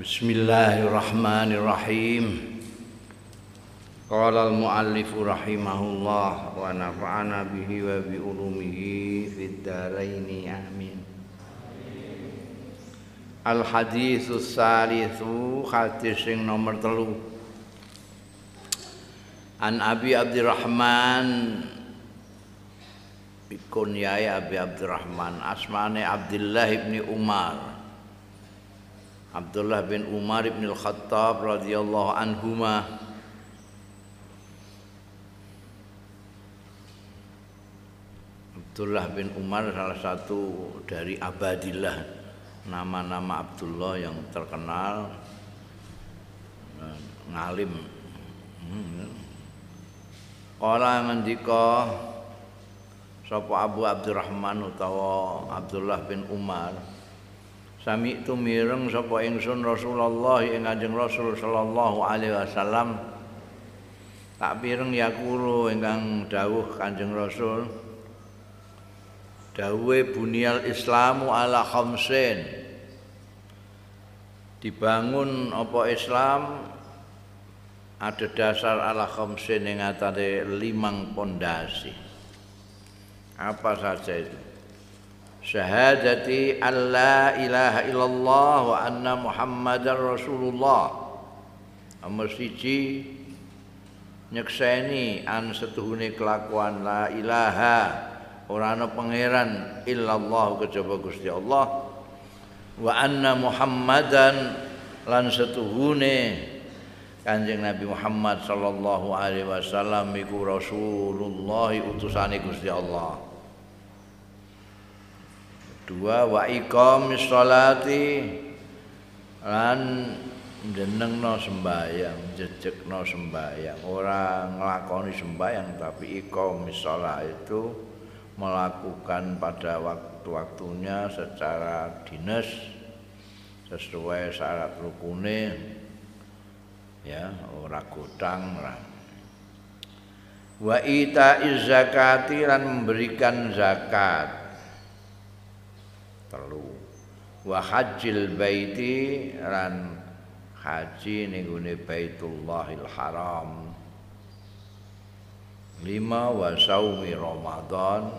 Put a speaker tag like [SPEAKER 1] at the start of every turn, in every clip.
[SPEAKER 1] Bismillahirrahmanirrahim. Qala al-muallif rahimahullah wa nafa'ana bihi wa bi ulumihi fid dharain amin. Al haditsus salisu hadis sing nomor telu. An Abi Abdurrahman Bikunyai Abi Abdurrahman Asmane Abdullah ibni Umar Abdullah bin Umar bin Al-Khattab radhiyallahu anhuma. Abdullah bin Umar salah satu dari Abadillah. Nama-nama Abdullah yang terkenal ngalim. Kala ngendika sapa Abu Abdurrahman utawa Abdullah bin Umar Sami itu mireng sapa ingsun Rasulullah ing Kanjeng Rasul sallallahu alaihi wasallam. Tak pireng yakulu ingkang dawuh Kanjeng Rasul dawuhe bunyal Islamu ala khamsin. Dibangun apa Islam ada dasar ala khamsin ing atase limang pondasi. Apa saja itu syahadati alla ilaha illallah wa anna muhammadar rasulullah. Nomor siji nyekseni an setuhune kelakuan la ilaha. Ora ana pangeran illallah kejaba Gusti Allah. Wa anna muhammadan lan setuhune Kanjeng Nabi Muhammad sallallahu alaihi wasallam iku Rasulullah utusane Gusti Allah dua wa iqamis sholati. Lan jenengno sembayang jejekno sembayang ora nglakoni sembayang tapi iqamis sholat itu melakukan pada waktu-waktunya secara dinas sesuai syarat rukune. Ya ora gotang wa ita zakati lan memberikan zakat telu wa hajjil baiti lan haji ning gone Baitullahil Haram. Lima wa saumi Ramadan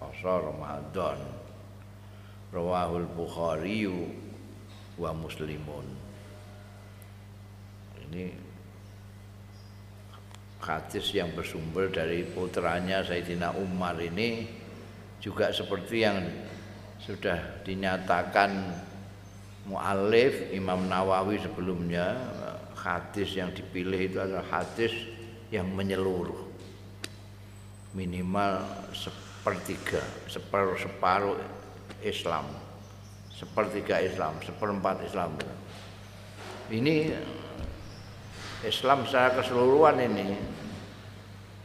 [SPEAKER 1] asa Ramadan. Rawahul Bukhari wa Muslimun. Ini hadis yang bersumber dari putranya Sayyidina Umar ini juga seperti yang sudah dinyatakan mu'alif Imam Nawawi sebelumnya hadis yang dipilih itu adalah hadis yang menyeluruh. Minimal sepertiga separuh separuh Islam. Sepertiga Islam seperempat Islam. Ini Islam secara keseluruhan ini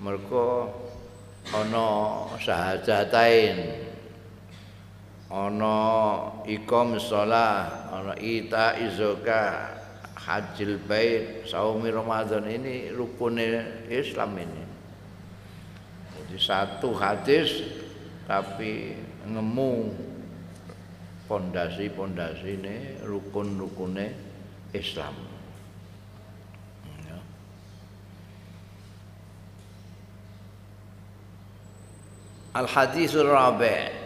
[SPEAKER 1] mereka ono sahajatain ana iqam shalah ana ita izaka hajil bait saumi ramadan ini rukune Islam ini. Jadi satu hadis tapi ngemu pondasi-pondasi ini rukun-rukune Islam. Ya. Al hadisul rabi'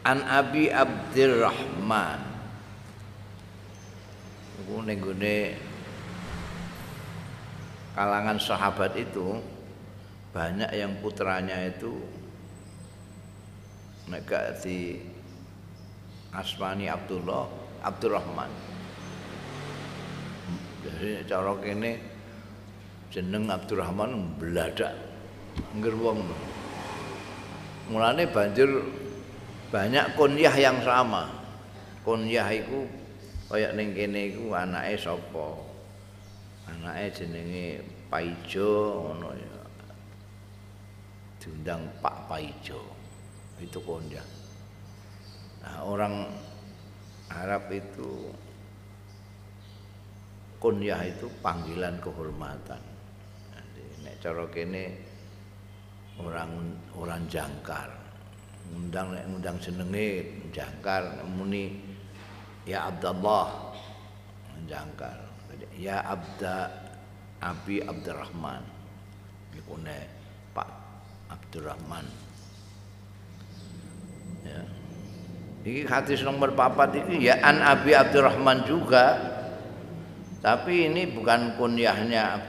[SPEAKER 1] An Abi Abdurrahman Iku nenggone kalangan sahabat itu banyak yang putranya itu mereka di Asmani Abdullah Abdurrahman. Jadi cara kene jeneng Abdurrahman beladak ngger wong. Mulane banjur banyak kunyah yang sama. Kunyah itu kayak ning kene iku anake sapa? Anake jenenge Paijo ngono ya. Diundang Pak Paijo. Itu kunyah. Nah orang Arab itu kunyah itu panggilan kehormatan. Nek cara kene orang orang jangkar ngundang nek ngundang jenenge jangkar muni ya Abdullah jangkal ya abda Abi Abdurrahman. Niku Pak Abdurrahman. Ya. Ini hadis nomor papat ini ya an Abi Abdurrahman juga. Tapi ini bukan kunyahnya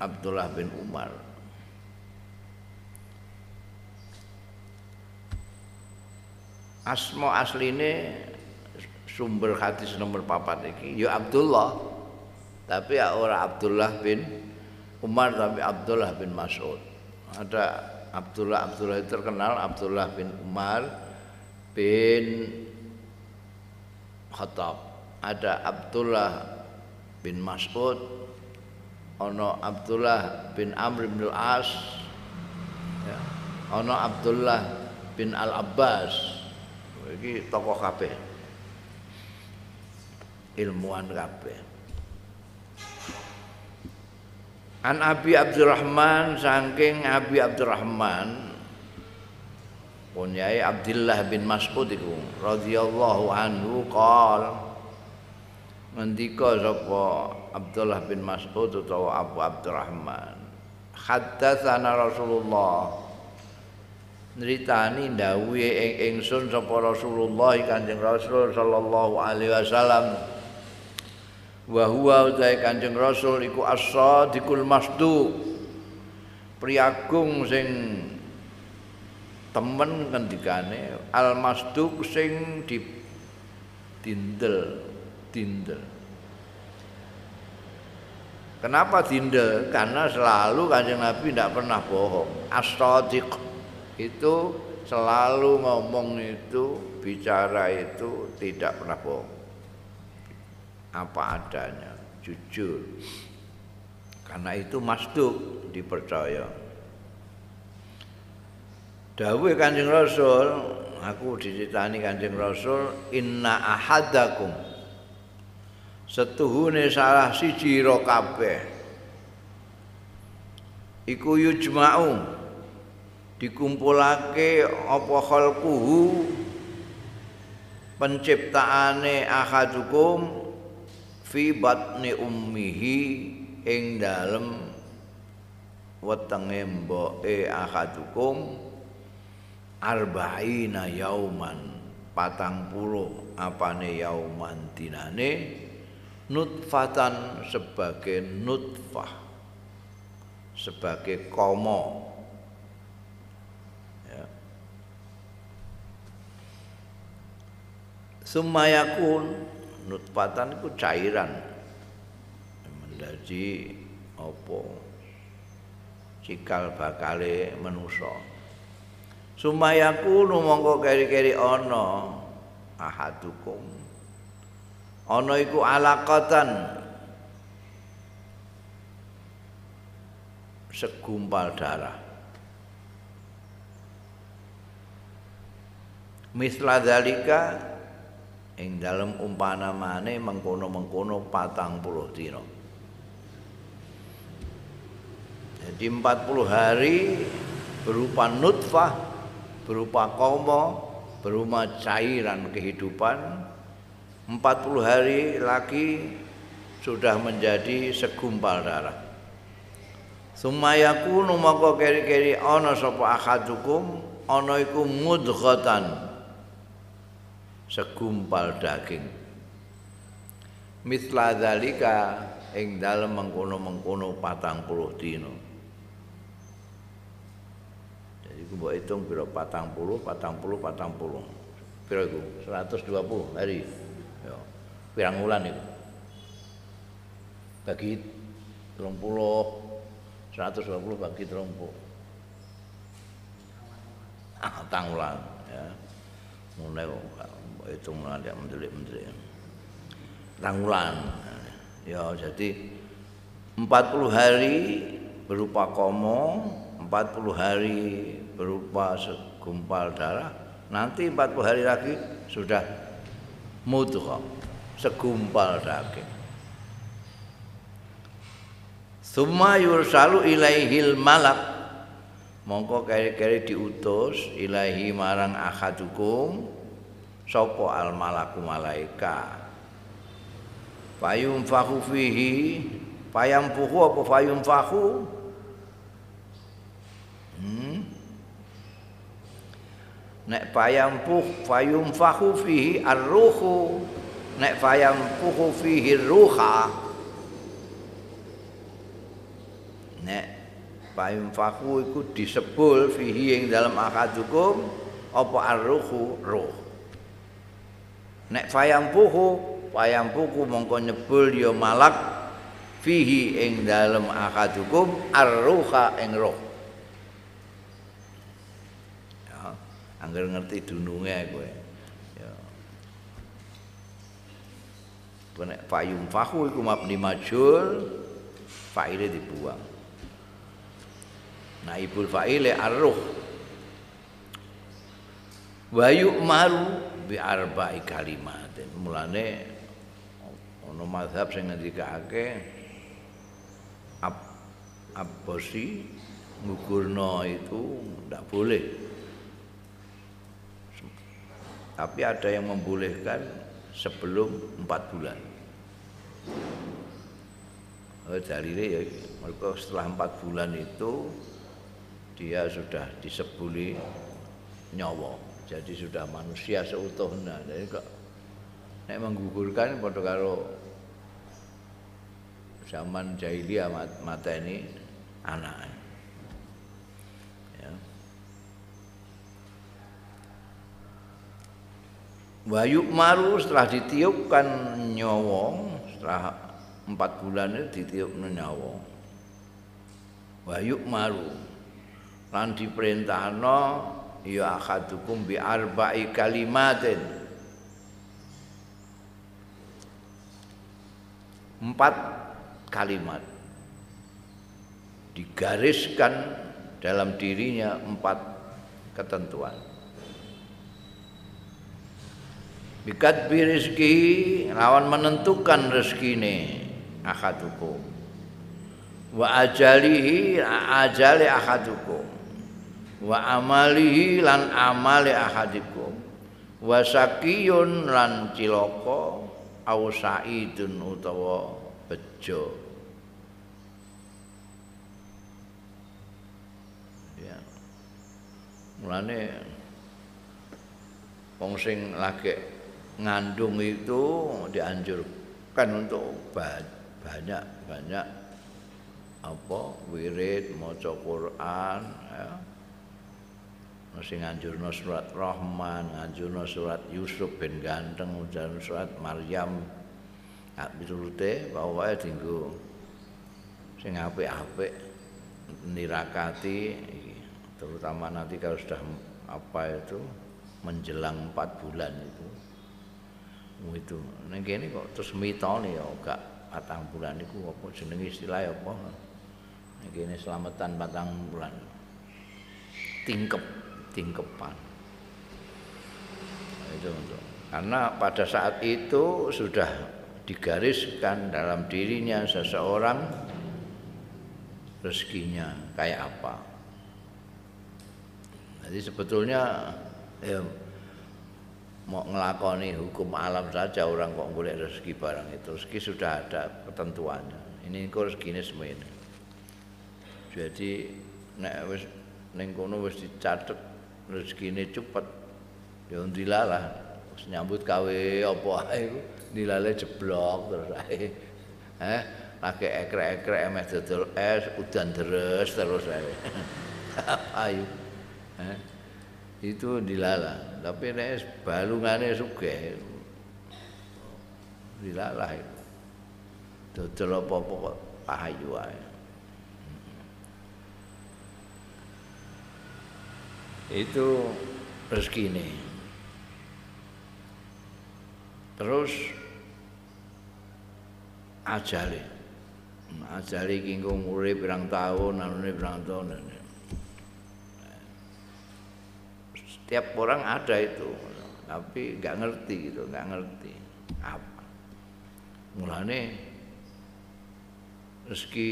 [SPEAKER 1] Abdullah bin Umar asma asline sumber hadis nomor papat iki ya Abdullah. Tapi ya ora Abdullah bin Umar tapi Abdullah bin Mas'ud. Ada Abdullah Abdullah itu terkenal Abdullah bin Umar bin Khattab. Ada Abdullah bin Mas'ud ono Abdullah bin Amr bin Al-As ya. ono Abdullah bin Al-Abbas iki tokoh kabeh. Ilmuwan kabeh. An Abi Abdurrahman saking Abi Abdurrahman punyai Abdullah bin Mas'ud iku radhiyallahu anhu qol ngendika sapa Abdullah bin Mas'ud utawa Abu Abdurrahman haddatsana Rasulullah nritani ndawuhe ing ingsun sapa Rasulullah Kanjeng Rasul sallallahu alaihi wasallam wa huwa utai Kanjeng Rasul iku as-sadiqul masduq priagung sing temen ngendikane al masduq sing di dindel dindel Kenapa dindel? Karena selalu kanjeng Nabi tidak pernah bohong. As-sadiq itu selalu ngomong itu bicara itu tidak pernah bohong. Apa adanya jujur. Karena itu masduk dipercaya. Dawuh Kanjeng Rasul aku diceritani Kanjeng Rasul inna ahadakum. Setuhune salah siji ro kabeh. Iku yujma'u dikumpulake apa khalquhu penciptaane ahadukum fi batni ummihi ing dalem wetenge mboke ahadukum arba'ina yauman patang puluh apane yauman dinane nutfatan sebagai nutfah sebagai komo Sumayakun. Nutfatan itu cairan. Menjadi apa? Cikal bakale manusa Sumayakun mongko keri-keri ana. Ahadukum. Ana iku alaqatan. Segumpal darah. Misla dalika ing dalem umpamane mengkono-mengkono patang puluh dino jadi 40 hari berupa nutfah berupa komo berupa cairan kehidupan 40 hari lagi sudah menjadi segumpal darah. Sumayakunu maka keri-keri ana sapa akadukum ana iku mudghatan segumpal daging. Misla zalika ing dalem mengkono-mengkono patang puluh dino jadi ku mbok hitung pira patang puluh patang puluh patang puluh pira iku 120 hari. Ya pirang wulan itu bagi 30 120 bagi 30 ah tang wulan ya mulai itu ada menteri-menteri Ranggulan ya jadi 40 hari berupa komo 40 hari berupa segumpal darah nanti 40 hari lagi sudah mudghah segumpal daging. Summa yursalu ilaihil malak. Mongko kari-kari diutus ilahi marang akhadukum sapa al malaku malaika? Fayum fahu fihi. Payam puhu apa fayum fahu hmm? Nek payam puh fayum fahu fihi ar-ruhu. Nek payam puhu fihi ruha Nek payum fahu itu disebul fihi yang dalam akadukum Apa ar-ruhu? Ruh Nek fayam puhu payampuku mongko nyebul ya malak fihi ing dalem akadukum arruha ing roh. Ya angger ngerti dununge kowe. Ya. Kene fayum fahu iku mabni majul fa'ile dibuang. Naibul fa'ile arruh. Wa yu'maru bi arba'i kalimat. Mulane ono mazhab sing ngendikake ab abosi ngugurno itu tidak boleh. Tapi ada yang membolehkan sebelum empat bulan. Oh, dalilnya ya mereka setelah empat bulan itu dia sudah disebuli nyawa jadi sudah manusia seutuhnya. Jadi kok nek menggugurkan pada karo zaman jahiliyah mata ini anak ya. Wayuk maru setelah ditiupkan nyawong setelah empat bulan itu ditiup nyawong Wayuk maru lan diperintahno ya akadukum bi arba'i kalimatin. Empat kalimat. Digariskan dalam dirinya empat ketentuan. Bikat rezeki lawan menentukan rezeki ini akadukum wa ajalihi ajali akadukum wa amalihi lan amali akadikum wa sakiyun lan ciloko au saidun utawa bejo. Ya. Mulane wong sing lagi ngandung itu dianjurkan untuk banyak banyak apa wirid maca Quran ya Masih nganjurno surat Rahman, nganjurno surat Yusuf bin Ganteng, nganjurno surat Maryam, hak piturute pokoke dienggo sing apik-apik nirakati terutama nanti kalau sudah apa itu menjelang empat bulan itu. Itu. Ning kene kok terus mitone ya gak patang bulan itu apa jenenge istilah apa? Ning kene selamatan patang bulan. Tingkep tingkepan. Itu untuk. Karena pada saat itu sudah digariskan dalam dirinya seseorang rezekinya kayak apa. Jadi sebetulnya ya mau ngelakoni hukum alam saja orang kok boleh rezeki barang itu. Rezeki sudah ada ketentuannya. Ini kok rezekinya semua ini jadi nek wis ning kono wis dicatet rezekine cepet ya ndilalah nyambut gawe apa ae dilale jeblok terus ae. Eh, lagi ekrek-ekrek emeh dodol es udan deres terus ae. Ayo. Eh, itu dilala. Tapi nek balungane sugih dilala itu. Dodol apa-apa payu ae. Itu rezeki ini. Terus. Ajale iki engko urip pirang taun, anune pirang taun. Setiap orang ada itu, tapi nggak ngerti gitu, nggak ngerti apa. Mulane rezeki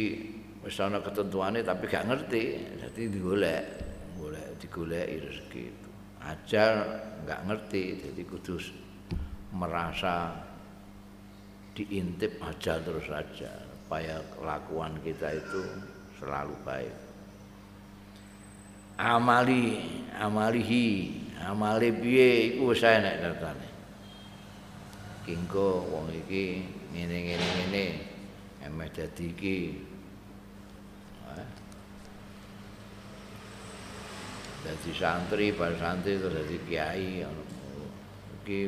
[SPEAKER 1] wis ana ketentuane tapi gak ngerti, jadi digolek, golek digoleki rezeki itu. Ajal nggak ngerti, jadi kudus merasa diintip aja terus saja supaya kelakuan kita itu selalu baik. Amali amalihi amali piye iku wis enek datane. Kingko wong iki ngene ngene ngene emeh dadi iki dadi santri bar santri terus dadi kiai iki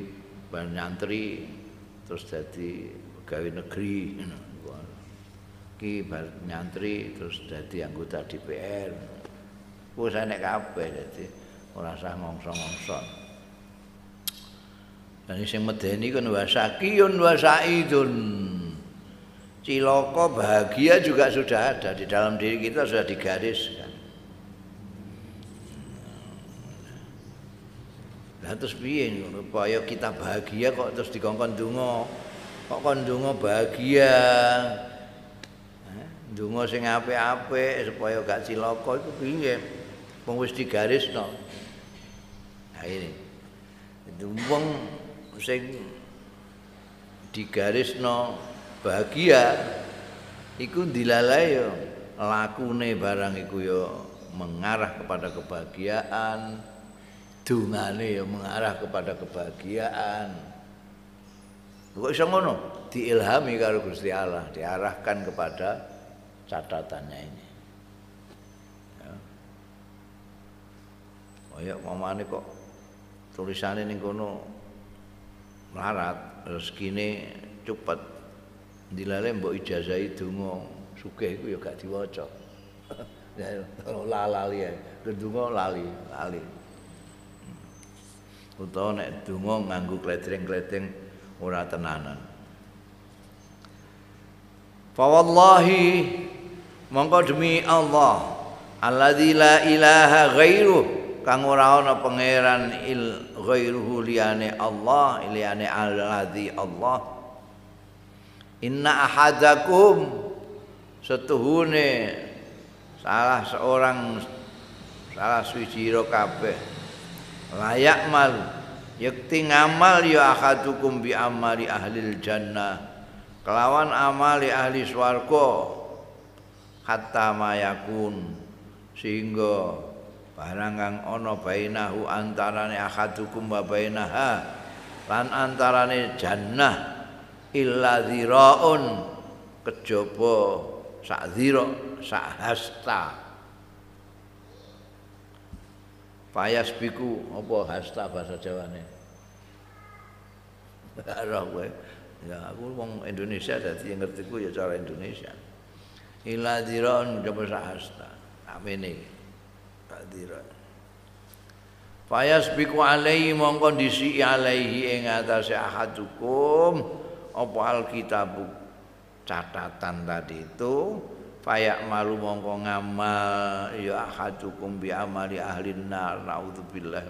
[SPEAKER 1] bar nyantri terus dadi pegawai negeri iki bar nyantri terus dadi anggota DPR wis enek kabeh dadi ora usah ngongso-ngongso. Dan sing medeni kan wasakiyun wasaidun ciloko bahagia juga sudah ada. Di dalam diri kita sudah digariskan Lah terus piye supaya kita bahagia kok terus dikongkon donga. Kok kon donga bahagia. Donga sing apik-apik supaya gak cilaka iku piye? Wong wis digarisno. Nah ini. Wong sing digarisno bahagia iku dilalai yo lakune barang iku yo mengarah kepada kebahagiaan dungane ya mengarah kepada kebahagiaan. Kok iso ngono? Diilhami karo Gusti Allah, diarahkan kepada catatannya ini. Ya. Oh ya, mamane kok tulisannya ning kono melarat rezekine cepet dilale mbok ijazahi donga sugih iku ya gak diwaca. Ya lali ya, kedungo lali, lali. Utawa nek donga nganggo kletring-kletring ora tenanan. Fa wallahi mongko demi Allah alladzi la ilaha ghairu kang ora ana pangeran il ghairuhu liyane Allah liyane alladzi Allah inna ahadakum setuhune salah seorang salah suci kabeh layak mal. Yakti ngamal ya akhadukum bi amali ahli jannah. Kelawan amali ahli swarga. Hatta mayakun sehingga barang kang ana bainahu antarane akhadukum wa bainaha lan antarane jannah illa dhiraun. Kejaba sak dhira sak hasta Payas biku apa hasta bahasa Jawane. Ora kowe. Ya aku wong Indonesia dadi ngerti ku ya cara Indonesia. Ila diron coba hasta. Amene. Diron. Payas biku alaihi mongko disi alaihi ing atase ahadukum apa alkitabu catatan tadi itu fayak malu mongko ngamal ya ahadukum bi amali ahli nar naudzubillah.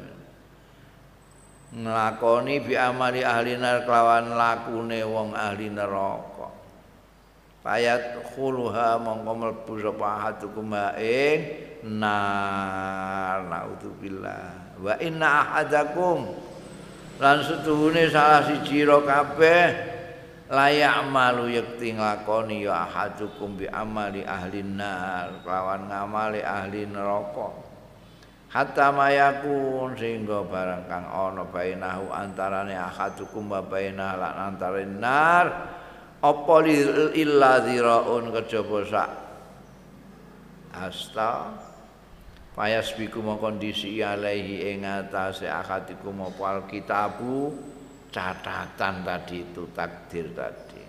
[SPEAKER 1] Nglakoni bi amali ahli nar kelawan lakune wong ahli neraka. Fayat khuluha mongko mlebu sapa ahadukum ing nar naudzubillah. Wa inna ahadakum lan setuhune salah siji kabeh layak malu yakti nglakoni ya ahadukum bi amali ahli nar lawan ngamali ahli neraka. Hatta mayakun sehingga barang kang ana bainahu antarane ahadukum wa bainah lan antare nar apa illa dziraun kejaba sak asta payas biku kondisi alaihi ing atase akadikum apa kitabu catatan tadi itu takdir tadi.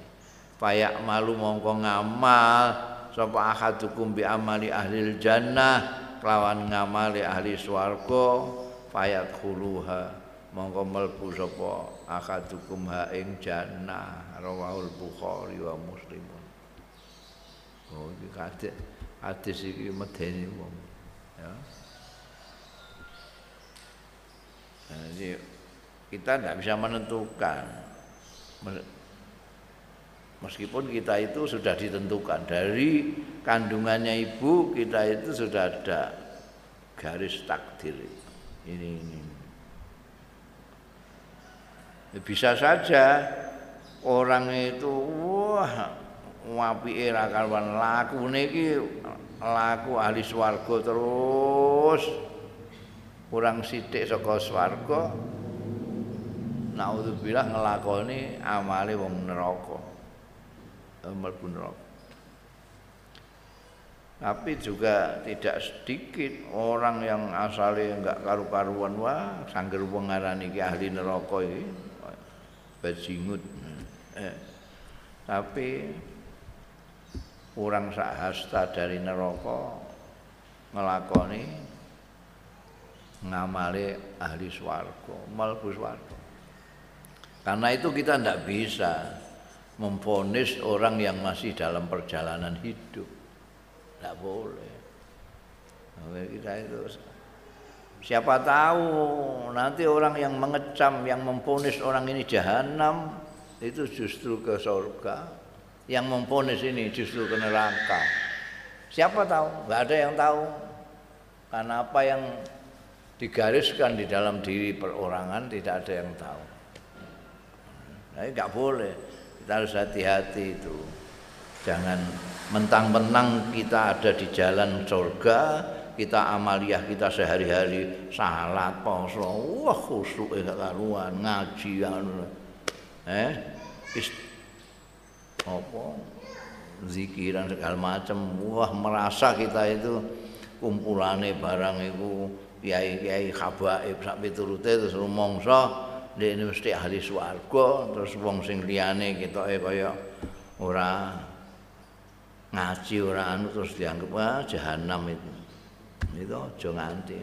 [SPEAKER 1] Payak malu mongko ngamal sapa ahadukum bi amali ahli jannah kelawan ngamali ahli swarga payak khuluha mongko melbu sapa ahadukum ha ing jannah rawahul bukhari wa muslim. Oh iki kadek hadis iki medeni wong ya. Jadi kita tidak bisa menentukan. Meskipun kita itu sudah ditentukan. Dari kandungannya ibu kita itu sudah ada garis takdir. Ini ini bisa saja orang itu wah apike ra karuan. Lakune iki laku ahli swarga terus. Kurang sithik saka swarga naudzubillah ngelakoni amale wong neraka. Mlebu neraka. Tapi juga tidak sedikit orang yang asalnya enggak karu-karuan wah sangger wong ngarani iki ahli neraka iki. Bajingut eh, tapi kurang sak hasta dari neraka ngelakoni ngamale ahli swarga mlebu swarga karena itu kita tidak bisa memfonis orang yang masih dalam perjalanan hidup tidak boleh kita itu siapa tahu nanti orang yang mengecam yang memfonis orang ini jahanam itu justru ke surga yang memponis ini justru ke neraka. Siapa tahu? Gak ada yang tahu. Karena apa yang digariskan di dalam diri perorangan tidak ada yang tahu. Nah, nggak boleh. Kita harus hati-hati itu. Jangan mentang-mentang kita ada di jalan surga, kita amaliah kita sehari-hari salat, poso, wah khusyuk enggak karuan, ngaji. Eh, apa zikiran segala macam wah merasa kita itu kumpulane barang itu kiai-kiai khabaib sak piturute terus rumangsa ini mesti ahli swarga terus wong sing liyane ketoke kaya ora ngaji ora anu terus dianggap wah jahanam itu itu aja nganti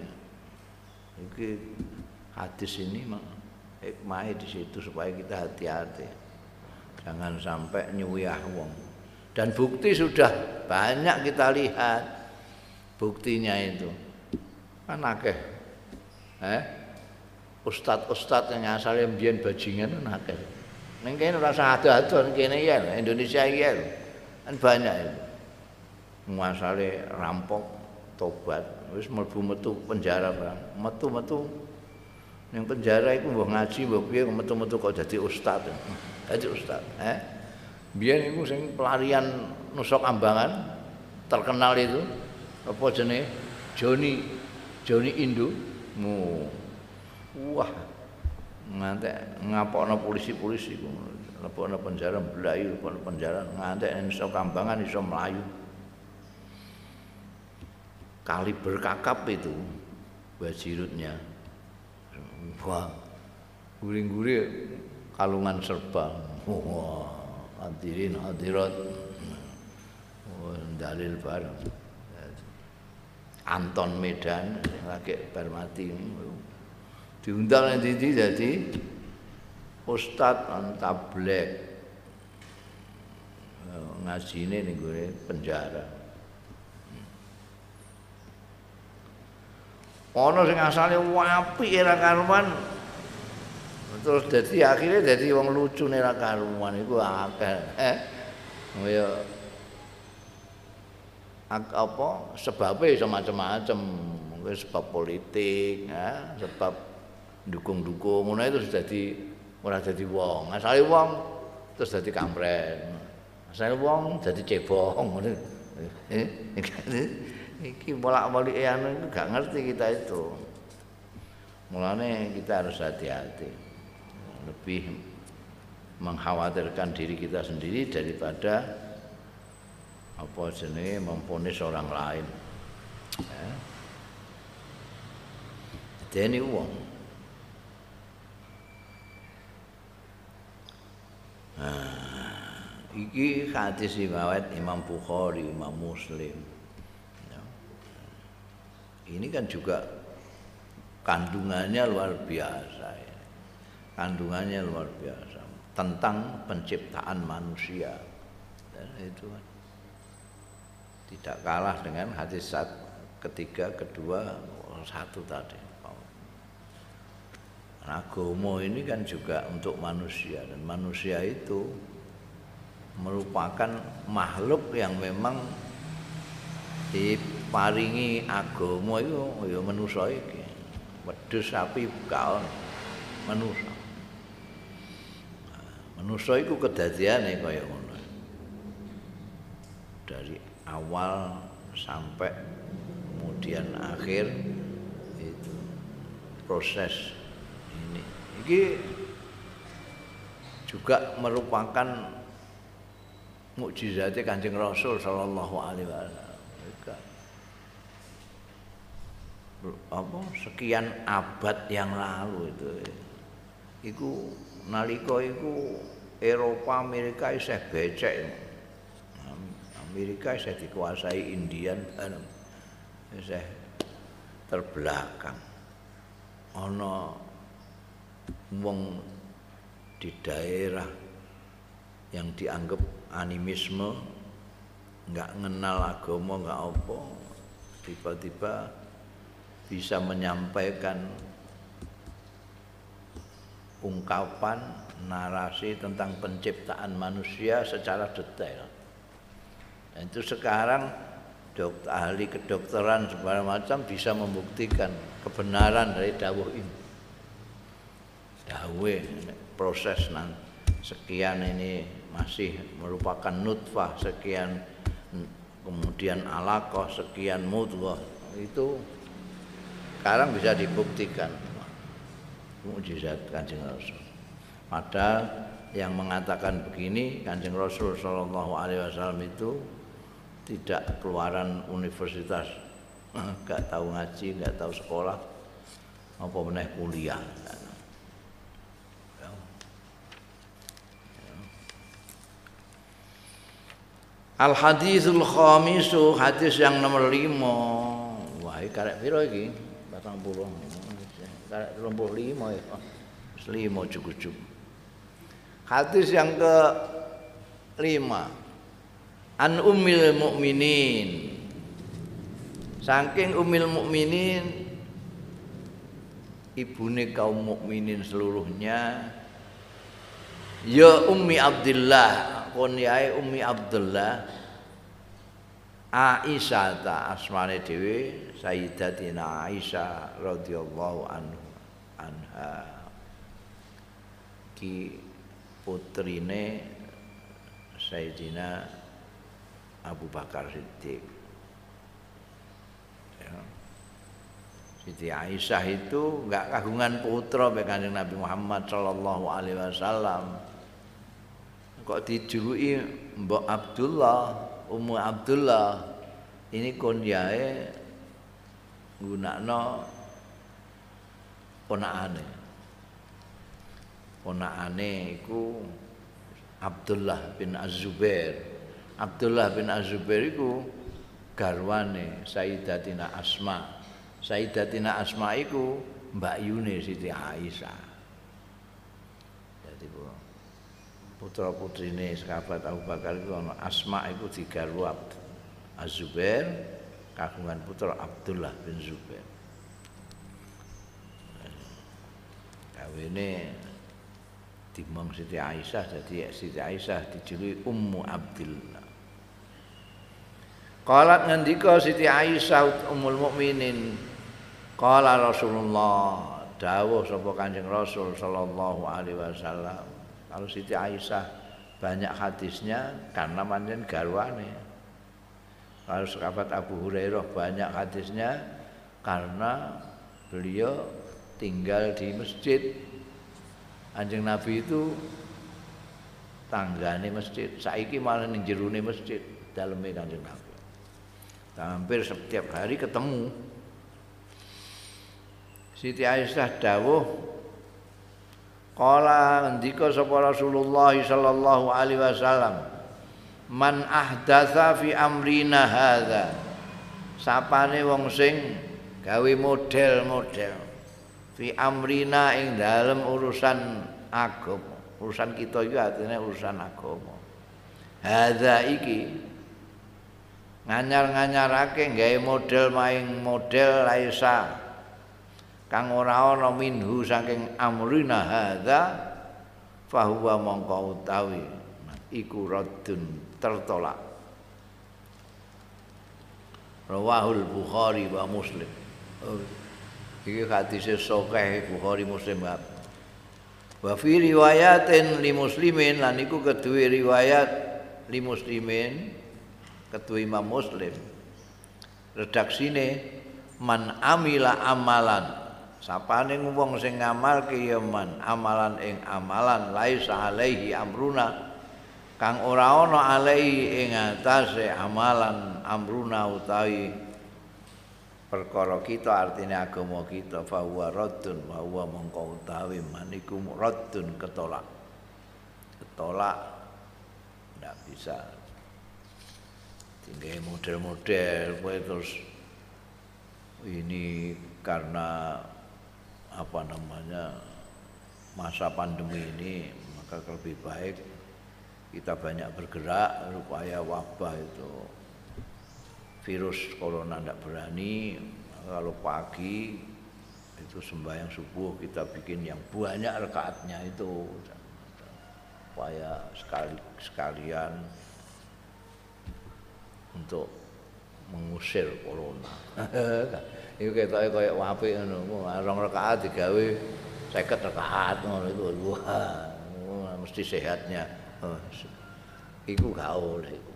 [SPEAKER 1] iki hadis ini mah hikmahnya di situ supaya kita hati-hati Jangan sampai nyuyah wong. Dan bukti sudah banyak kita lihat buktinya itu. Kan akeh. Eh? Ustad-ustad yang asalnya mbiyen bajingan akeh. Ning kene ora usah ado-ado kene ya Indonesia ya. Kan banyak itu. Muasale rampok tobat wis mlebu metu penjara bang. Metu-metu. Ning penjara iku mbok ngaji mbok piye metu-metu kok dadi ustad. Dadi ustaz eh biyen iku sing pelarian nusok ambangan terkenal itu apa jenenge? Joni Joni Indo mu wah. Ngantek ngapokno polisi-polisi iku lebokno penjara mlayu lebokno penjara. Ngantek nusok ambangan iso melayu kali berkakap itu bajirutnya. Wah. Guring-guring kalungan serba. Wah. Hadirin hadirat. Dalil bareng. Anton Medan lagi bermati diundang nang titi dadi ustaz antablek eh, ngajine ning gone penjara. Hmm. Ana sing asale apik era karuman terus dadi akhirnya dadi wong lucu nek era karuman iku akeh. Eh, Kaya ak apa sebabe iso macam-macam mungkin sebab politik ya sebab dukung-dukung ngono itu jadi ora jadi wong asale wong terus jadi kampret asale wong jadi cebong eh iki bolak-balik anu gak ngerti kita itu mulane kita harus hati-hati lebih mengkhawatirkan diri kita sendiri daripada apa jenenge memponis orang lain. Ya. Dene wong. Nah, iki hadis riwayat Imam Bukhari, Imam Muslim. Ya. Ini kan juga kandungannya luar biasa ya kandungannya luar biasa. Tentang penciptaan manusia. Dan itu kan. Tidak kalah dengan hadis saat ketiga kedua satu tadi agama ini kan juga untuk manusia dan manusia itu merupakan makhluk yang memang diparingi agama itu ya manusia iki. Wedhus sapi kaon manusia. Manusa iku kedadiane kaya ngono. Dari awal sampai kemudian akhir itu proses ini juga merupakan mukjizatnya Kanjeng Rasul sallallahu alaihi wasallam. Apa? Sekian abad yang lalu itu. Iku nalika iku Eropa Amerika isih becek. Amerika isih dikuasai Indian isih terbelakang. Ana wong di daerah yang dianggap animisme nggak ngenal agama nggak apa tiba-tiba bisa menyampaikan ungkapan narasi tentang penciptaan manusia secara detail. Dan itu sekarang dokter, ahli kedokteran segala macam bisa membuktikan kebenaran dari dawuh ini. Dawuh proses nanti sekian ini masih merupakan nutfah sekian kemudian alaqah sekian mudghah itu sekarang bisa dibuktikan mukjizat Kanjeng Rasul. Padahal yang mengatakan begini Kanjeng Rasul Shallallahu Alaihi Wasallam itu tidak keluaran universitas, nggak tahu ngaji, nggak tahu sekolah, apa meneh kuliah. Al hadisul khamisu hadis yang nomor lima. Wah, karek piro iki? patang puluh. Romboh lima ya. Lima cukup cukup hadis yang ke lima an umil mukminin saking umil mukminin ibune kaum mukminin seluruhnya ya ummi abdillah kon yae ummi abdullah Aisyah ta asmane dhewe Sayyidatina Aisyah radhiyallahu anhu anha. Ki putrine Sayyidina Abu Bakar Siddiq. Ya. Siti Aisyah itu enggak kagungan putra Kanjeng Nabi Muhammad sallallahu alaihi wasallam kok dijuluki Mbok Abdullah Ummu Abdullah. Ini konjae gunakno ponakane. Ponakane iku Abdullah bin Az-Zubair. Abdullah bin Az-Zubair iku garwane Sayyidatina Asma. Sayyidatina Asma iku Mbak Yune Siti Aisyah jadi putra putrine sahabat Abu Bakar itu Asma itu digarwa Az-Zubair kagungan putra Abdullah bin Zubair. Kawene timang Siti Aisyah jadi Siti Aisyah dijuluki Ummu Abdillah. Qalat ngendika Siti Aisyah Ummul Mukminin Qala Rasulullah dawuh sapa Kanjeng Rasul sallallahu alaihi wasallam. Kalau Siti Aisyah banyak hadisnya karena manjen garwane. Kalau sahabat Abu Hurairah banyak hadisnya karena beliau tinggal di masjid. Anjing Nabi itu tanggane masjid. Saiki malah ning jerone masjid daleme Kanjeng Nabi. Hampir setiap hari ketemu. Siti Aisyah dawuh Kala ngendika sapa Rasulullah sallallahu alaihi wasallam man ahdatsa fi amrina hadza. Sapane wong sing gawe model-model fi amrina ing dalem urusan agama. Urusan kita iki artinya urusan agama. Hadza iki nganyar-nganyarake gawe model maing model laisa kang ora ana minhu saking amrina hadza fahuwa mongko utawi iku raddun tertolak. Rawahul Bukhari wa Muslim. Iki hadis sahih Bukhari Muslim Wa fi riwayatin li muslimin lan iku kedue riwayat li muslimin kedue Imam Muslim. Redaksine man amila amalan sapane wong sing ngamalke ya man amalan ing amalan laisa alaihi amruna. Kang ora ana alaihi ing atase amalan amruna utawi perkara kita artinya agama kita fahuwa raddun wa mongko utawi maniku raddun ketolak. Ketolak ndak bisa. Tinggal model-model terus ini karena apa namanya masa pandemi ini maka lebih baik kita banyak bergerak supaya wabah itu virus corona tidak berani kalau pagi itu sembahyang subuh kita bikin yang banyak rekaatnya itu supaya sekali sekalian untuk mengusir corona. Iku ketoke koyo apik ngono. Rong rakaat digawe 50 rakaat ngono itu. Wah, mesti sehatnya. Iku gak oleh iku.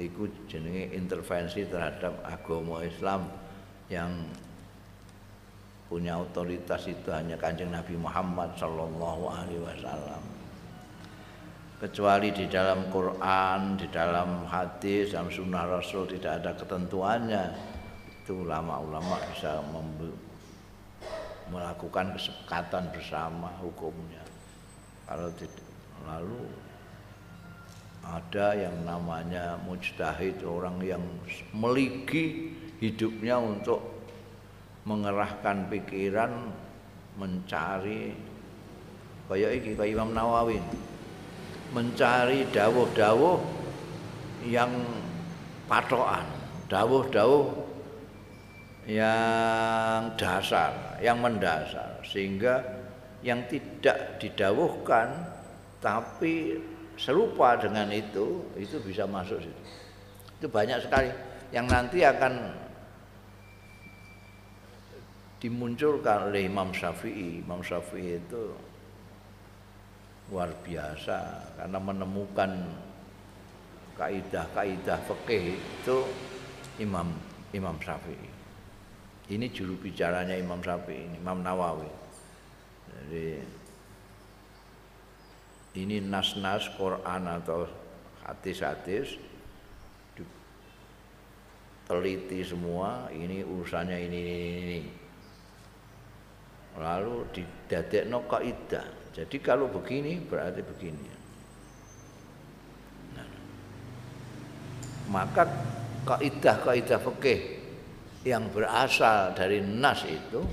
[SPEAKER 1] Iku jenenge intervensi terhadap agama Islam yang punya otoritas itu hanya kanjeng Nabi Muhammad Sallallahu Alaihi Wasallam kecuali di dalam Quran, di dalam hadis, dalam sunnah Rasul tidak ada ketentuannya itu ulama-ulama bisa melakukan kesepakatan bersama hukumnya. Kalau tidak lalu ada yang namanya mujtahid orang yang meligi hidupnya untuk mengerahkan pikiran mencari kaya iki kaya Imam Nawawi. Mencari dawuh-dawuh yang patokan dawuh-dawuh yang dasar, yang mendasar sehingga yang tidak didawuhkan tapi serupa dengan itu itu bisa masuk situ. Itu banyak sekali yang nanti akan dimunculkan oleh Imam Syafi'i. Imam Syafi'i itu luar biasa karena menemukan kaidah-kaidah fikih itu Imam Imam Syafi'i. Ini juru bicaranya Imam Syafi'i, Imam Nawawi. Jadi ini nas-nas Quran atau hadis-hadis teliti semua ini urusannya ini ini ini lalu didadekno kaidah. Jadi kalau begini berarti begini. Nah, maka kaidah kaidah fikih yang berasal dari nas itu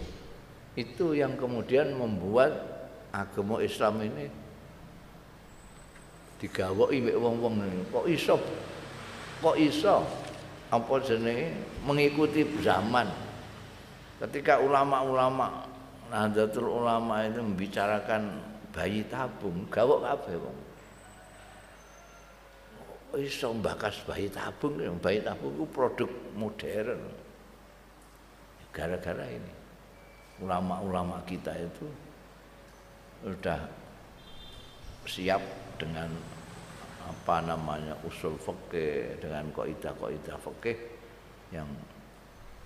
[SPEAKER 1] itu yang kemudian membuat agama Islam ini digawai mek wong-wong kok iso? Kok iso? Apa jenenge? Mengikuti zaman. Ketika ulama-ulama Nahdlatul Ulama itu membicarakan bayi tabung gawok kabeh wong. Iso mbakas bayi tabung? Bayi tabung itu produk modern gara-gara ini ulama-ulama kita itu sudah siap dengan apa namanya usul fikih dengan kaidah-kaidah fikih yang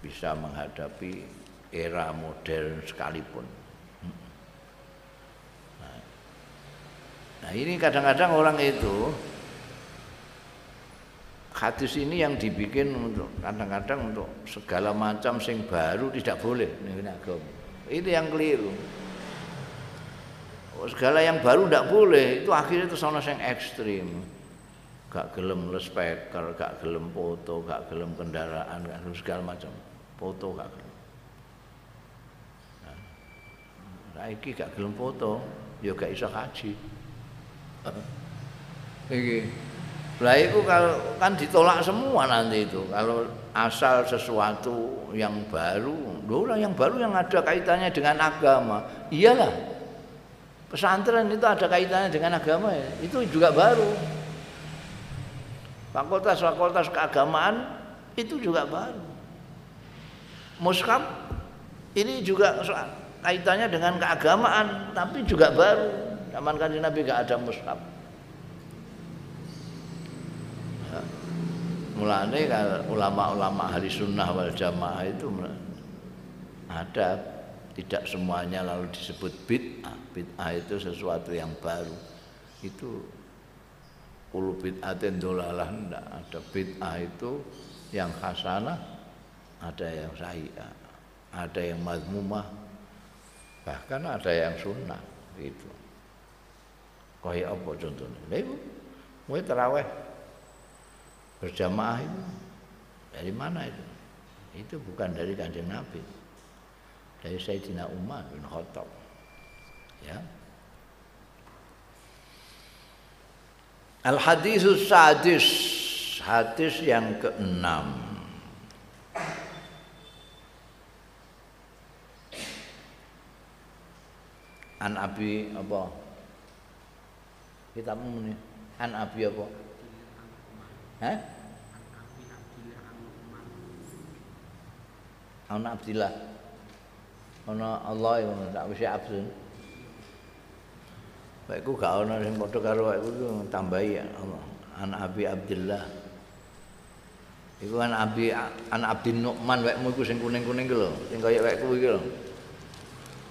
[SPEAKER 1] bisa menghadapi era modern sekalipun. Nah, nah ini kadang-kadang orang itu hadis ini yang dibikin untuk kadang-kadang untuk segala macam sing baru tidak boleh ini agama. Itu yang keliru. Oh, segala yang baru tidak boleh itu akhirnya itu sana yang ekstrim. Gak gelem les speaker, gak gelem foto, gak gelem kendaraan, gak gelem segala macam. Foto gak gelem. Nah, nah iki gak gelem foto, ya gak iso haji. Iki lah itu kalau kan ditolak semua nanti itu. Kalau asal sesuatu yang baru, orang yang baru yang ada kaitannya dengan agama. Iyalah. Pesantren itu ada kaitannya dengan agama ya. Itu juga baru. Fakultas-fakultas keagamaan itu juga baru. Muskam ini juga kaitannya dengan keagamaan tapi juga baru. Zaman kanjeng Nabi gak ada mushaf. Mulane ulama-ulama hari sunnah wal jamaah itu ada tidak semuanya lalu disebut bid'ah. Bid'ah itu sesuatu yang baru. Itu Kulu bid'atin dolalah enggak ada bid'ah itu yang hasanah ada yang sahihah ada yang mazmumah bahkan ada yang sunnah itu kaya apa contohnya ibu mau terawih berjamaah itu. Dari mana itu? Itu bukan dari kanjeng Nabi. Dari Sayyidina Umar bin Khattab. Ya. Al hadisus sadis. Hadis yang keenam. An Abi apa? Kita ini. An Abi apa? Hah? An Abdillah. Ana Allah yang tak wis absen. Baikku gak ana sing padha karo awakku tambahi Allah. An Abi Abdillah. Iku an Abi an Abdin Nu'man wekmu iku sing kuning-kuning iki lho, sing kaya wekku iki lho.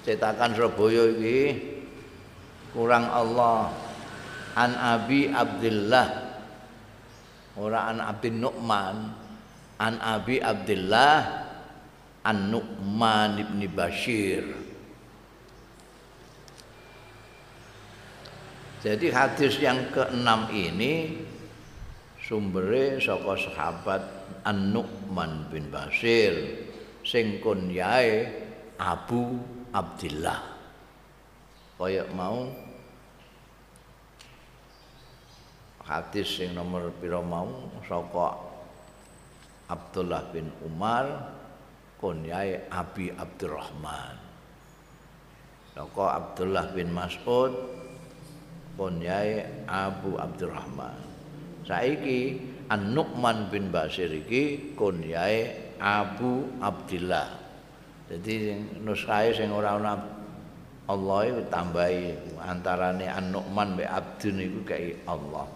[SPEAKER 1] Cetakan Surabaya iki kurang Allah. An Abi Abdillah. Ora an Abdin Nu'man. An Abi Abdillah An Nu'man ibni Bashir. Jadi hadis yang keenam ini sumbernya saka sahabat An-Nu'man bin Basir sing kunyae Abu Abdillah. Kaya mau hadis sing nomor pira mau saka Abdullah bin Umar kunyae Abi Abdurrahman. Saka Abdullah bin Mas'ud kunyai Abu Abdurrahman. Saiki An-Nu'man bin Basir iki kunyai Abu Abdillah. Jadi nuskahe sing ora ana Allah itu tambahi antarane An-Nu'man mbek Abdun iku kayak Allah.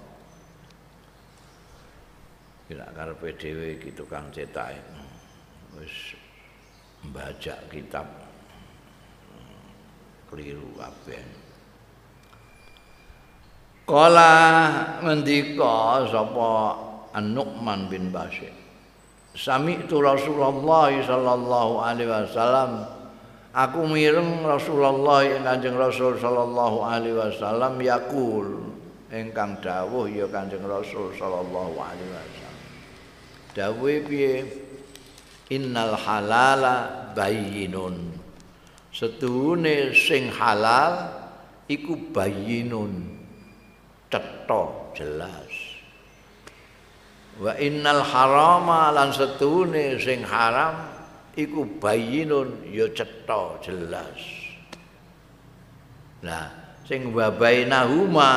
[SPEAKER 1] Kira karepe dhewe iki tukang cetak wis membaca kitab keliru kabeh. Kala ngendika sapa An-Nu'man bin Bashir. Sami itu Rasulullah sallallahu alaihi wasallam. Aku mireng Rasulullah yang Kanjeng Rasul sallallahu alaihi wasallam yakul ingkang dawuh ya Kanjeng Rasul sallallahu alaihi wasallam. Dawuhe piye? Innal halala bayyinun. Setuhune sing halal iku bayyinun. Cetha jelas. Wa innal harama lan setune sing haram iku bayinun ya cetha jelas. Nah sing wabainahuma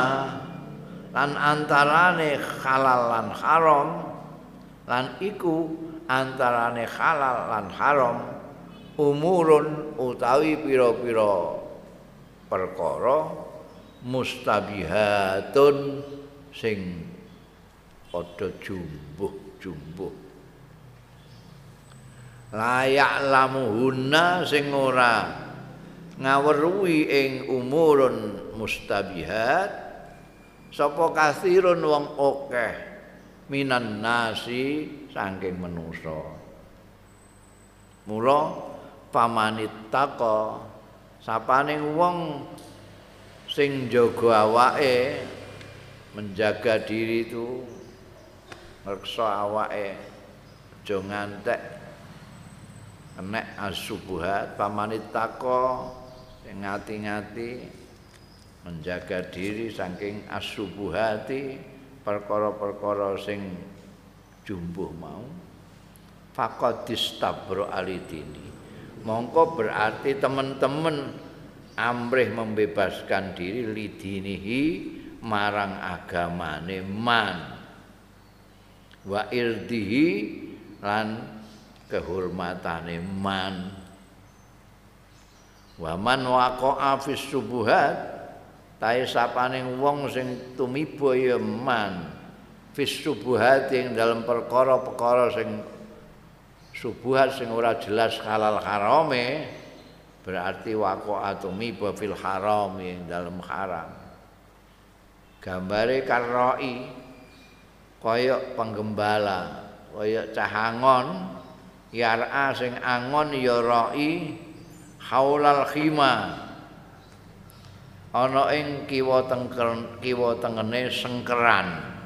[SPEAKER 1] lan antarane halal lan haram lan iku antarane halal lan haram umurun utawi pira-pira perkara mustabihatun sing padha jumbuh-jumbuh. Layak lamuhuna sing ora ngaweruhi ing umurun mustabihat sapa kasirun wong akeh minan nasi saking manusa mula pamanit taka sapane wong sing jaga awake menjaga diri itu ngreksa awake aja ngantek enek asubuhat pamanitako sing ngati-ngati menjaga diri saking asubuhati perkara-perkara sing jumbuh mau faqadis tabro alidini. Mongko berarti teman-teman amrih membebaskan diri lidinihi marang agamane man. Wa irdihi lan kehormatane man. Wa man waqa'a fis subuhat tahe sapaning wong sing tumiba ya man fis subuhat ing dalam perkara-perkara sing subuhat sing ora jelas halal harame berarti waqa'atu miba fil haram ing dalam haram. Gambare karoi kaya penggembala kaya cahangon yar'a sing angon ya roi haulal khima. Ana ing kiwa tengker kiwa tengene sengkeran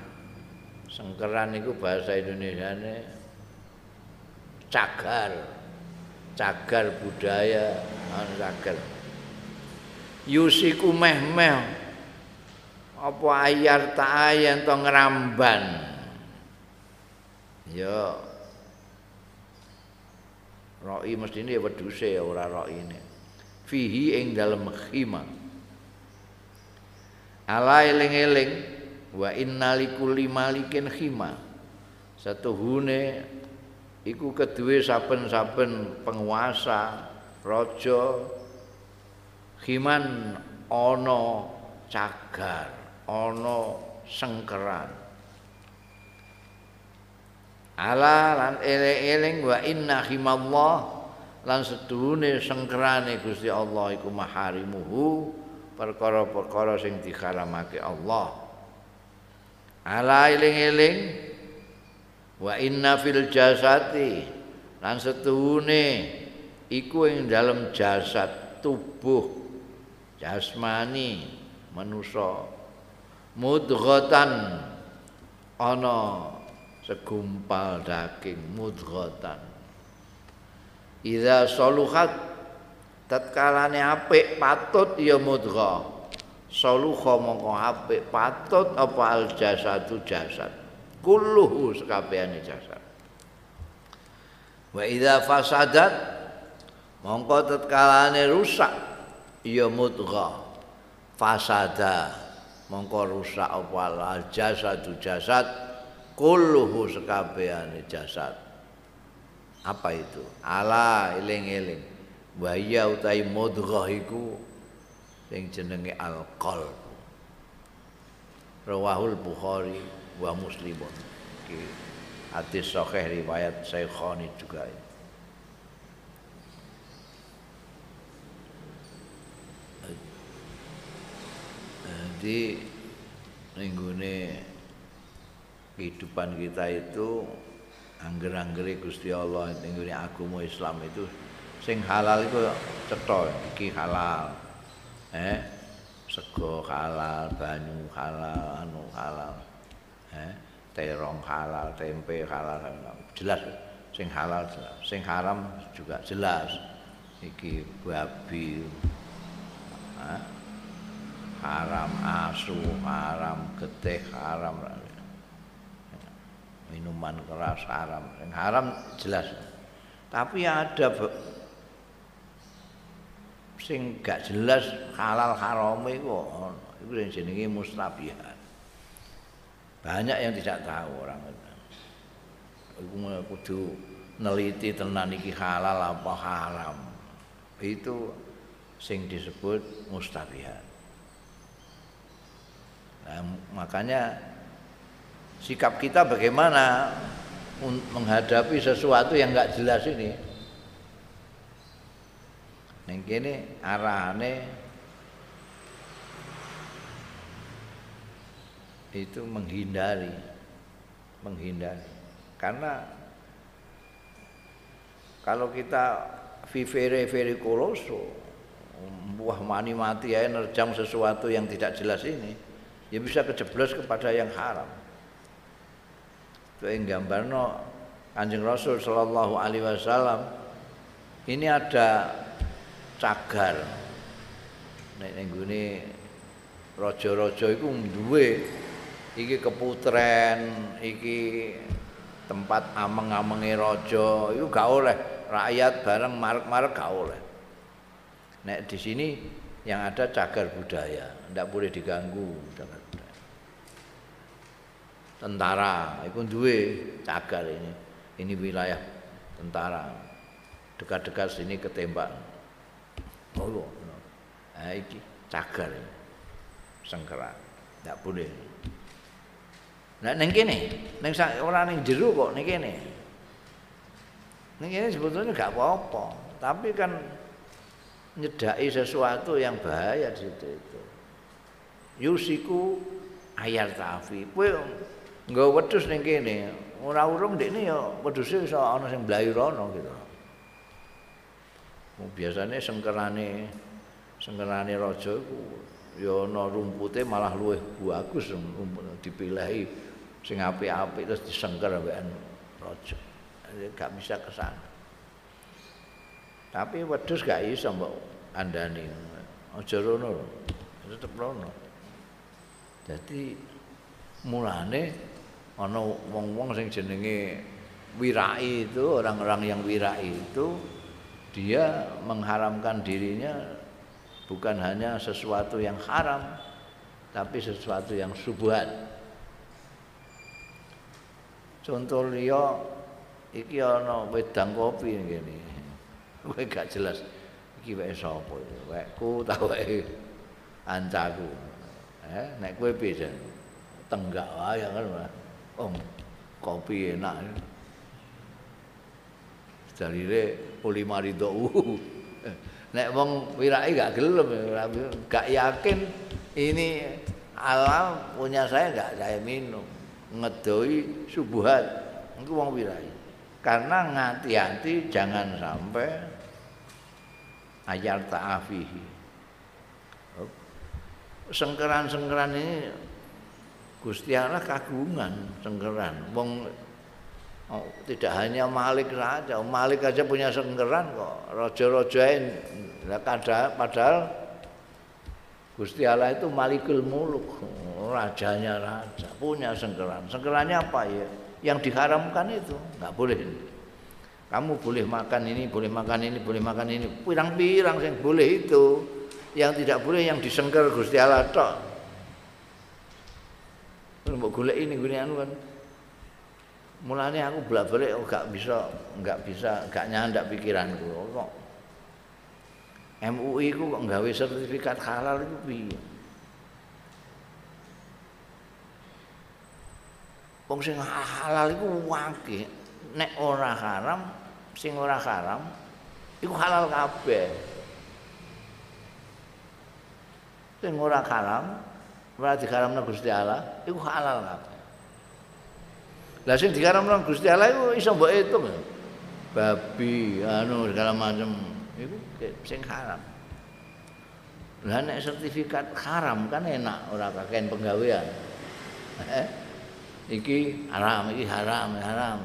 [SPEAKER 1] sengkeran iku bahasa Indonesiane cagar. Cagar budaya ana cagar. Yusiku meh-meh. Apa ayar ta ayen to ngramban? Ya. Roi mesti ini weduse ya ora roi ini. Fihi ing dalam khima. Ala eling-eling wa inna likulli malikin khima. Satu hune iku kedue saben-saben penguasa raja khiman ana cagar, ana sengkeran. ala lan eling-eling wa inna himallah lan seduhune sengkerane Gusti Allah iku maharimuhu perkara-perkara sing diharamake Allah ala eling-eling wa inna fil jasati lan seduhune iku ing dalam jasad tubuh jasmani manusa. Mudghatan ana segumpal daging mudghatan. Idza saluhat tatkalane apik patut ya mudgha saluha mongko apik patut apa al jasadu jasad? Kulluhu sekabehane jasad. Wa idza fasadat mongko tatkalane rusak ya mudgha. Fasada mongko rusak apa al jasadu jasad kulluhu sekabehane jasad. Apa itu? Ala eling-eling. Wa ya utai mudghah iku sing jenenge alqal rawahul bukhari wa muslimun iki hadis sahih riwayat Syekhani juga ini. Jadi ninggune kehidupan kita itu angger-anggere Gusti Allah ning agama Islam itu sing halal itu cetha iki halal. Eh sego halal, banyu halal, anu halal. Eh terong halal, tempe halal, jelas sing halal jelas. Sing haram juga jelas. Iki babi. Eh? haram asu, haram getih, haram minuman keras haram yang haram jelas tapi ada sing gak jelas halal haram itu itu yang jenenge mustabihat. Banyak yang tidak tahu orang itu. Kudu neliti tenan iki halal apa haram. Itu sing disebut mustabihat. Nah, makanya sikap kita bagaimana menghadapi sesuatu yang nggak jelas ini. Kene arahane itu menghindari, menghindari. Karena kalau kita vivere vere koloso, buah mani mati ya nerjam sesuatu yang tidak jelas ini, ya bisa kejeblos kepada yang haram. Itu yang gambarno Kanjeng Rasul sallallahu alaihi wasallam ini ada cagar. Nek ning gone raja-raja iku duwe iki keputren, iki tempat ameng-amenge raja, itu gak oleh. Rakyat bareng marek-marek gak oleh. Nek di sini yang ada cagar budaya, tidak boleh diganggu cagar tentara itu duwe cagar ini. Ini wilayah tentara. Dekat-dekat sini ketembak oh nah iki cagar ini. sengkeran. Tidak boleh. Nah, neng kene, neng orang neng jeru kok neng kene. Neng kene sebetulnya gak apa-apa, tapi kan nyedai sesuatu yang bahaya di situ itu. Yusiku ayar tafi. Kowe nggo wedhus ning kene, ora urung ndekne ya wedhuse iso ana sing mblayu rono gitu. Biasanya sengkerane sengkerane raja iku ya ana rumpute malah luwih bagus dipilih sing apik-apik terus disengker ambekan raja. Gak bisa ke sana. Tapi wedhus gak iso mbok andani. Aja rono. Tetep rono. Jadi mulane ana wong-wong sing jenenge wirai itu orang-orang yang wirai itu dia mengharamkan dirinya bukan hanya sesuatu yang haram tapi sesuatu yang subuhat contoh liya iki ana wedang kopi ngene. Kowe gak jelas iki wae sapa? Wekku ta wae ancaku. Eh nek kowe piye tenggak wae kan oh kopi enak. Dalile ulima ridho. Nek wong wirai gak gelem gak yakin ini alam punya saya gak saya minum. Ngedoi subuhat itu wong wirai karena ngati-hati jangan sampai ayar ta'afihi. Sengkeran-sengkeran ini Gusti Allah kagungan sengkeran. Wong Oh, tidak hanya Malik saja, Malik aja punya sengkeran kok. Raja-raja padahal, padahal Gusti Allah itu Malikul Muluk, rajanya raja, punya sengkeran. Sengkerannya apa ya? Yang diharamkan itu nggak boleh. Kamu boleh makan ini, boleh makan ini, boleh makan ini. Pirang-pirang yang boleh itu. Yang tidak boleh yang disengker Gusti Allah tok. Mbok golek ini gini anu kan mulane aku bolak-balik oh, gak bisa gak bisa gak nyandak pikiranku. Kok MUI ku kok nggawe sertifikat halal itu piye? Wong sing halal iku wake. Nek ora haram sing ora haram iku halal kabeh. Sing ora haram ora diharamna Gusti Allah iku halal kabeh Lah sing dikaramno Gusti Allah iku iso mbok hitung. Babi, anu segala macam iku sing haram. Lah nek sertifikat haram kan enak ora kakean penggawean. Eh? Iki haram, iki haram, haram.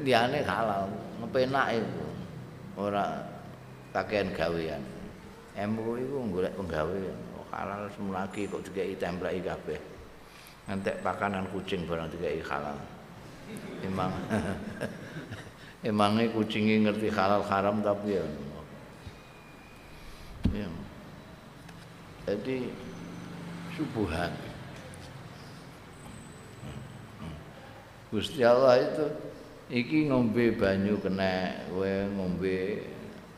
[SPEAKER 1] Liyane halal, ngepenak itu. Ora kakean gawean. MU iku golek penggawean. Oh, halal semulagi kok dikeki templeki kabeh. Ngantek pakanan kucing barang tiga halal. Emang. Emangnya kucingnya ngerti halal haram tapi ya, ya. jadi subuhan Gusti Allah itu iki ngombe banyu kena kowe ngombe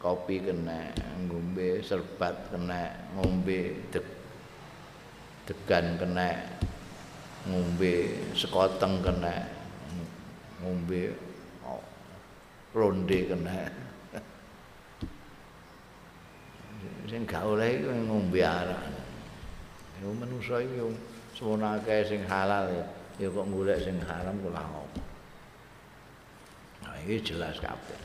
[SPEAKER 1] kopi kena ngombe serbat kena ngombe deg degan kena ngombe sekoteng kena ngombe ronde kena. Sing gak oleh iku ngombe arak. Yo manusa yo semono akeh sing halal ya. Kok golek sing haram kula opo nah iki jelas kabeh.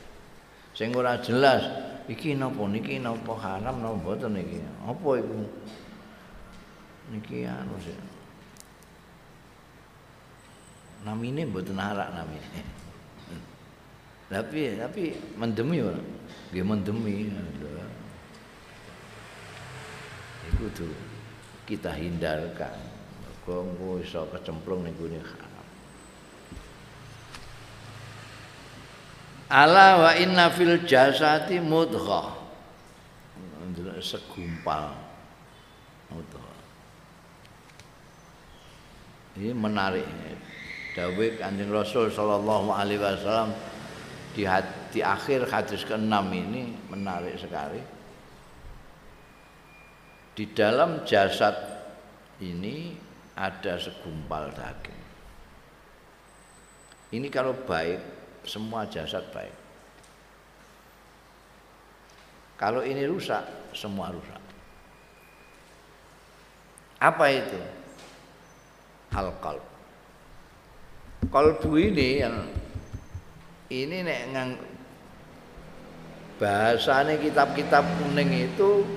[SPEAKER 1] Sing ora jelas iki napa niki napa haram napa mboten iki. Apa iku? Niki anu sih namine mboten arak namine. Tapi tapi mendemi ora? Nggih mendemi. Iku tuh kita hindarkan. Mergo iso kecemplung ning gone haram. Ala wa inna fil jasati mudghah. segumpal mudghah. Ini menarik dawe Kanjeng Rasul sallallahu alaihi wasallam di, di akhir hadis ke-6 ini menarik sekali. di dalam jasad ini ada segumpal daging. Ini kalau baik, semua jasad baik. Kalau ini rusak, semua rusak. Apa itu? Al-qalb. Kalbu ini yang ini nek ngang bahasane kitab-kitab kuning itu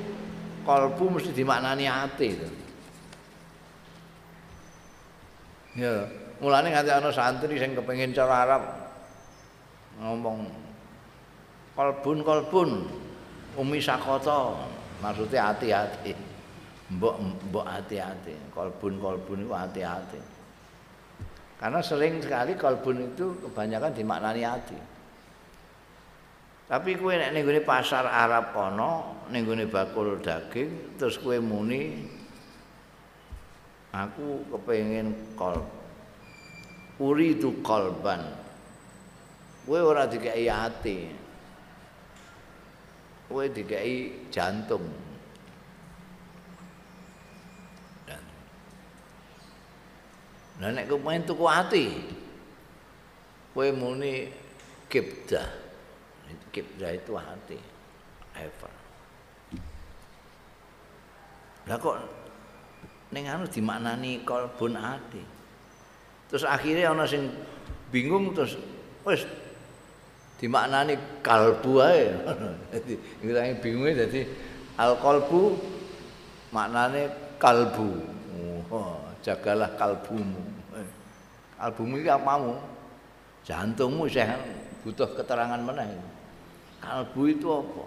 [SPEAKER 1] kalbu mesti dimaknani hati itu. Ya, mulane nganti ana santri sing kepengin cara Arab ngomong kalbun kalbun umi sakota maksudnya hati-hati. Mbok mbok hati-hati. Kalbun kalbun itu hati-hati karena sering sekali kalbun itu kebanyakan dimaknani hati tapi kue nek ning pasar Arab kono ning bakul daging terus kue muni aku kepengen kol uri itu kolban. Gue ora dikai hati gue dikai jantung Nah nek main tuku ati. Kowe muni kibda. Kibda itu hati. Ever. Lah kok ning anu dimaknani kalbun ati. Terus akhirnya ana sing bingung terus wis dimaknani kalbu ae. Dadi ngilangi bingung dadi al kalbu maknane kalbu. Oh, jagalah kalbumu. Eh, kalbumu iki apamu? Jantungmu saya butuh keterangan mana ini. Kalbu itu apa?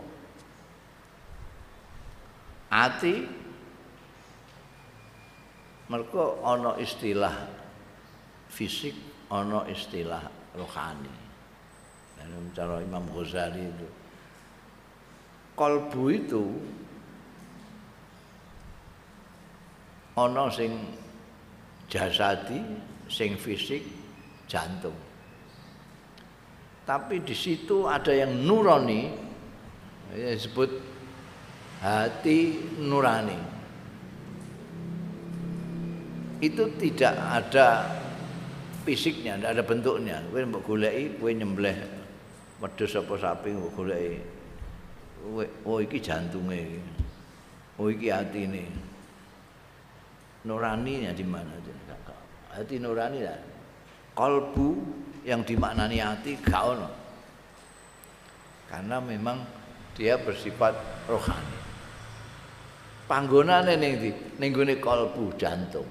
[SPEAKER 1] Ati mereka ana istilah fisik ana istilah rohani dan cara Imam Ghazali itu kalbu itu ana sing jasadi sing fisik jantung tapi di situ ada yang nurani ya disebut hati nurani itu tidak ada fisiknya, tidak ada bentuknya. Kowe mbok goleki, kowe nyembelih wedhus apa sapi mbok goleki. Oh iki jantunge iki. Oh iki atine. Nuraninya di mana? Hati nurani ya. Kalbu yang dimaknani hati ono. Karena memang dia bersifat rohani. Panggonane ning ndi? Ning kalbu jantung.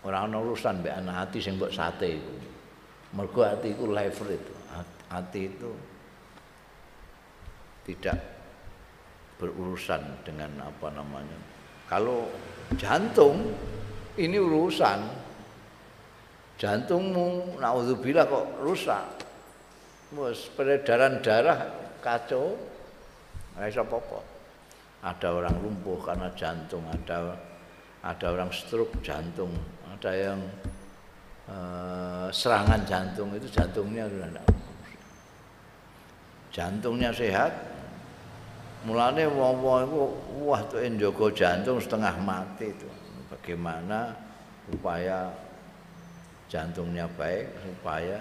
[SPEAKER 1] ora ana urusan mbek anak ati sing mbok sate iku. Mergo ati iku lever itu. Ati itu tidak berurusan dengan apa namanya. Kalau jantung ini urusan jantungmu naudzubillah kok rusak. Wes peredaran darah kacau. Ora iso apa-apa. Ada orang lumpuh karena jantung, ada ada orang stroke jantung, ada yang uh, serangan jantung itu jantungnya sudah jantungnya sehat mulanya wong-wong itu wah tuh enjogo jantung setengah mati itu. Bagaimana upaya jantungnya baik supaya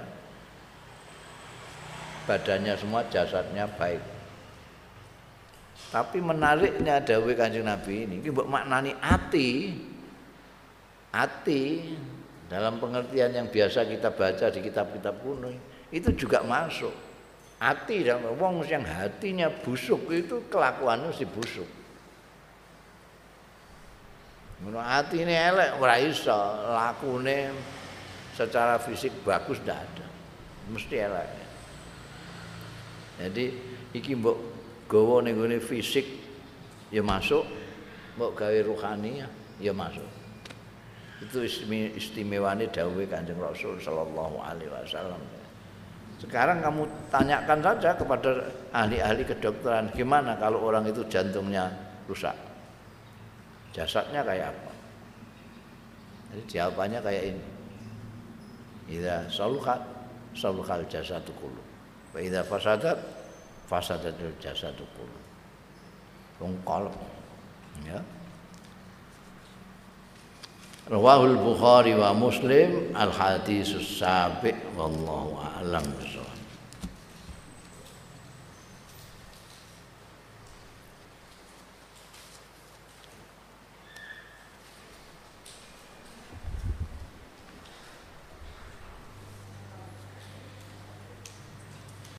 [SPEAKER 1] badannya semua jasadnya baik. Tapi menariknya dawai kanjeng Nabi ini ini maknani hati hati dalam pengertian yang biasa kita baca di kitab-kitab kuno itu juga masuk hati dan wong yang hatinya busuk itu kelakuannya si busuk. Menurut hati ini elek ora iso lakune secara fisik bagus ndak ada. Mesti elek. Jadi iki mbok gawa ning fisik ya masuk. Mbok gawe rohani ya masuk. Itu istimewane dawuh Kanjeng Rasul sallallahu alaihi wasallam. Sekarang kamu tanyakan saja kepada ahli-ahli kedokteran gimana kalau orang itu jantungnya rusak. Jasadnya kayak apa? Jadi jawabannya kayak ini. Idza saluhat saluhal jasadu kullu. Wa idza fasadat fasadatul jasadu kullu. wong ya Rawahul Bukhari wa Muslim al hadis sabi wallahu a'lam bishawab